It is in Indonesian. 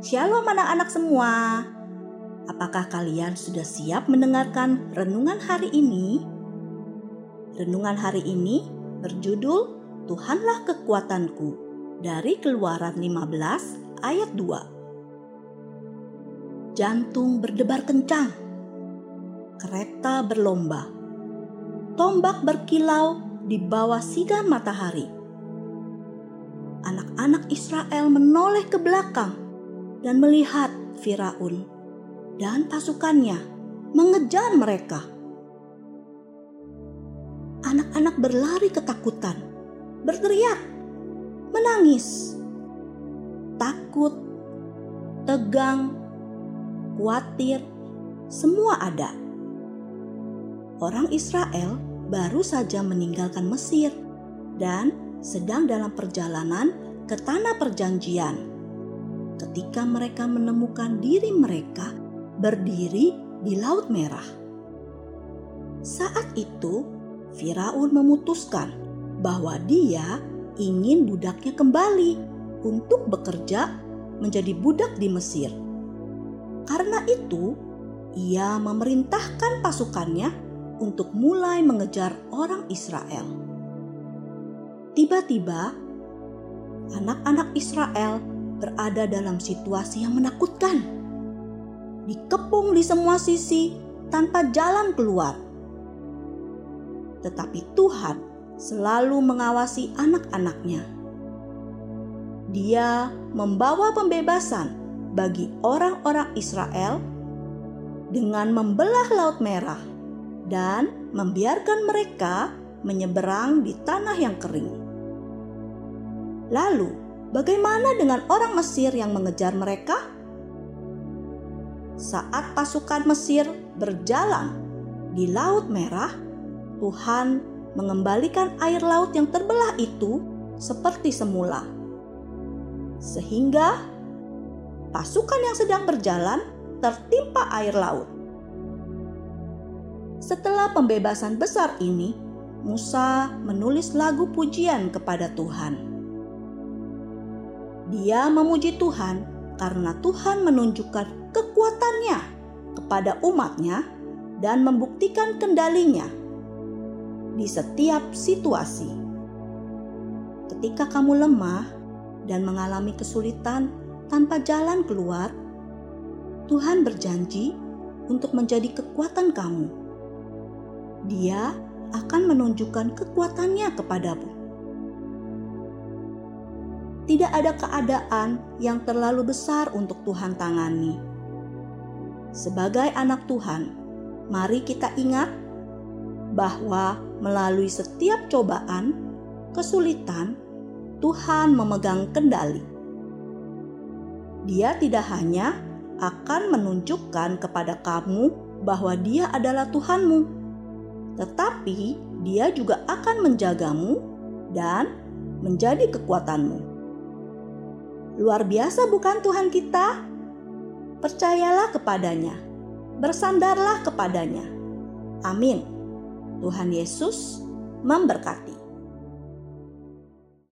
Shalom anak-anak semua. Apakah kalian sudah siap mendengarkan renungan hari ini? Renungan hari ini berjudul Tuhanlah kekuatanku dari Keluaran 15 ayat 2. Jantung berdebar kencang. Kereta berlomba. Tombak berkilau di bawah sinar matahari. Anak-anak Israel menoleh ke belakang dan melihat Firaun dan pasukannya mengejar mereka. Anak-anak berlari ketakutan, berteriak, menangis, takut, tegang, khawatir, semua ada. Orang Israel baru saja meninggalkan Mesir dan sedang dalam perjalanan ke tanah perjanjian ketika mereka menemukan diri mereka berdiri di Laut Merah. Saat itu, Firaun memutuskan bahwa dia ingin budaknya kembali untuk bekerja menjadi budak di Mesir. Karena itu, ia memerintahkan pasukannya untuk mulai mengejar orang Israel. Tiba-tiba, anak-anak Israel berada dalam situasi yang menakutkan. Dikepung di semua sisi tanpa jalan keluar. Tetapi Tuhan selalu mengawasi anak-anaknya. Dia membawa pembebasan bagi orang-orang Israel dengan membelah Laut Merah dan membiarkan mereka menyeberang di tanah yang kering. Lalu, Bagaimana dengan orang Mesir yang mengejar mereka? Saat pasukan Mesir berjalan di Laut Merah, Tuhan mengembalikan air laut yang terbelah itu seperti semula, sehingga pasukan yang sedang berjalan tertimpa air laut. Setelah pembebasan besar ini, Musa menulis lagu pujian kepada Tuhan. Dia memuji Tuhan karena Tuhan menunjukkan kekuatannya kepada umatnya dan membuktikan kendalinya di setiap situasi. Ketika kamu lemah dan mengalami kesulitan tanpa jalan keluar, Tuhan berjanji untuk menjadi kekuatan kamu. Dia akan menunjukkan kekuatannya kepadamu tidak ada keadaan yang terlalu besar untuk Tuhan tangani. Sebagai anak Tuhan, mari kita ingat bahwa melalui setiap cobaan, kesulitan, Tuhan memegang kendali. Dia tidak hanya akan menunjukkan kepada kamu bahwa Dia adalah Tuhanmu, tetapi Dia juga akan menjagamu dan menjadi kekuatanmu. Luar biasa bukan Tuhan kita? Percayalah kepadanya. Bersandarlah kepadanya. Amin. Tuhan Yesus memberkati.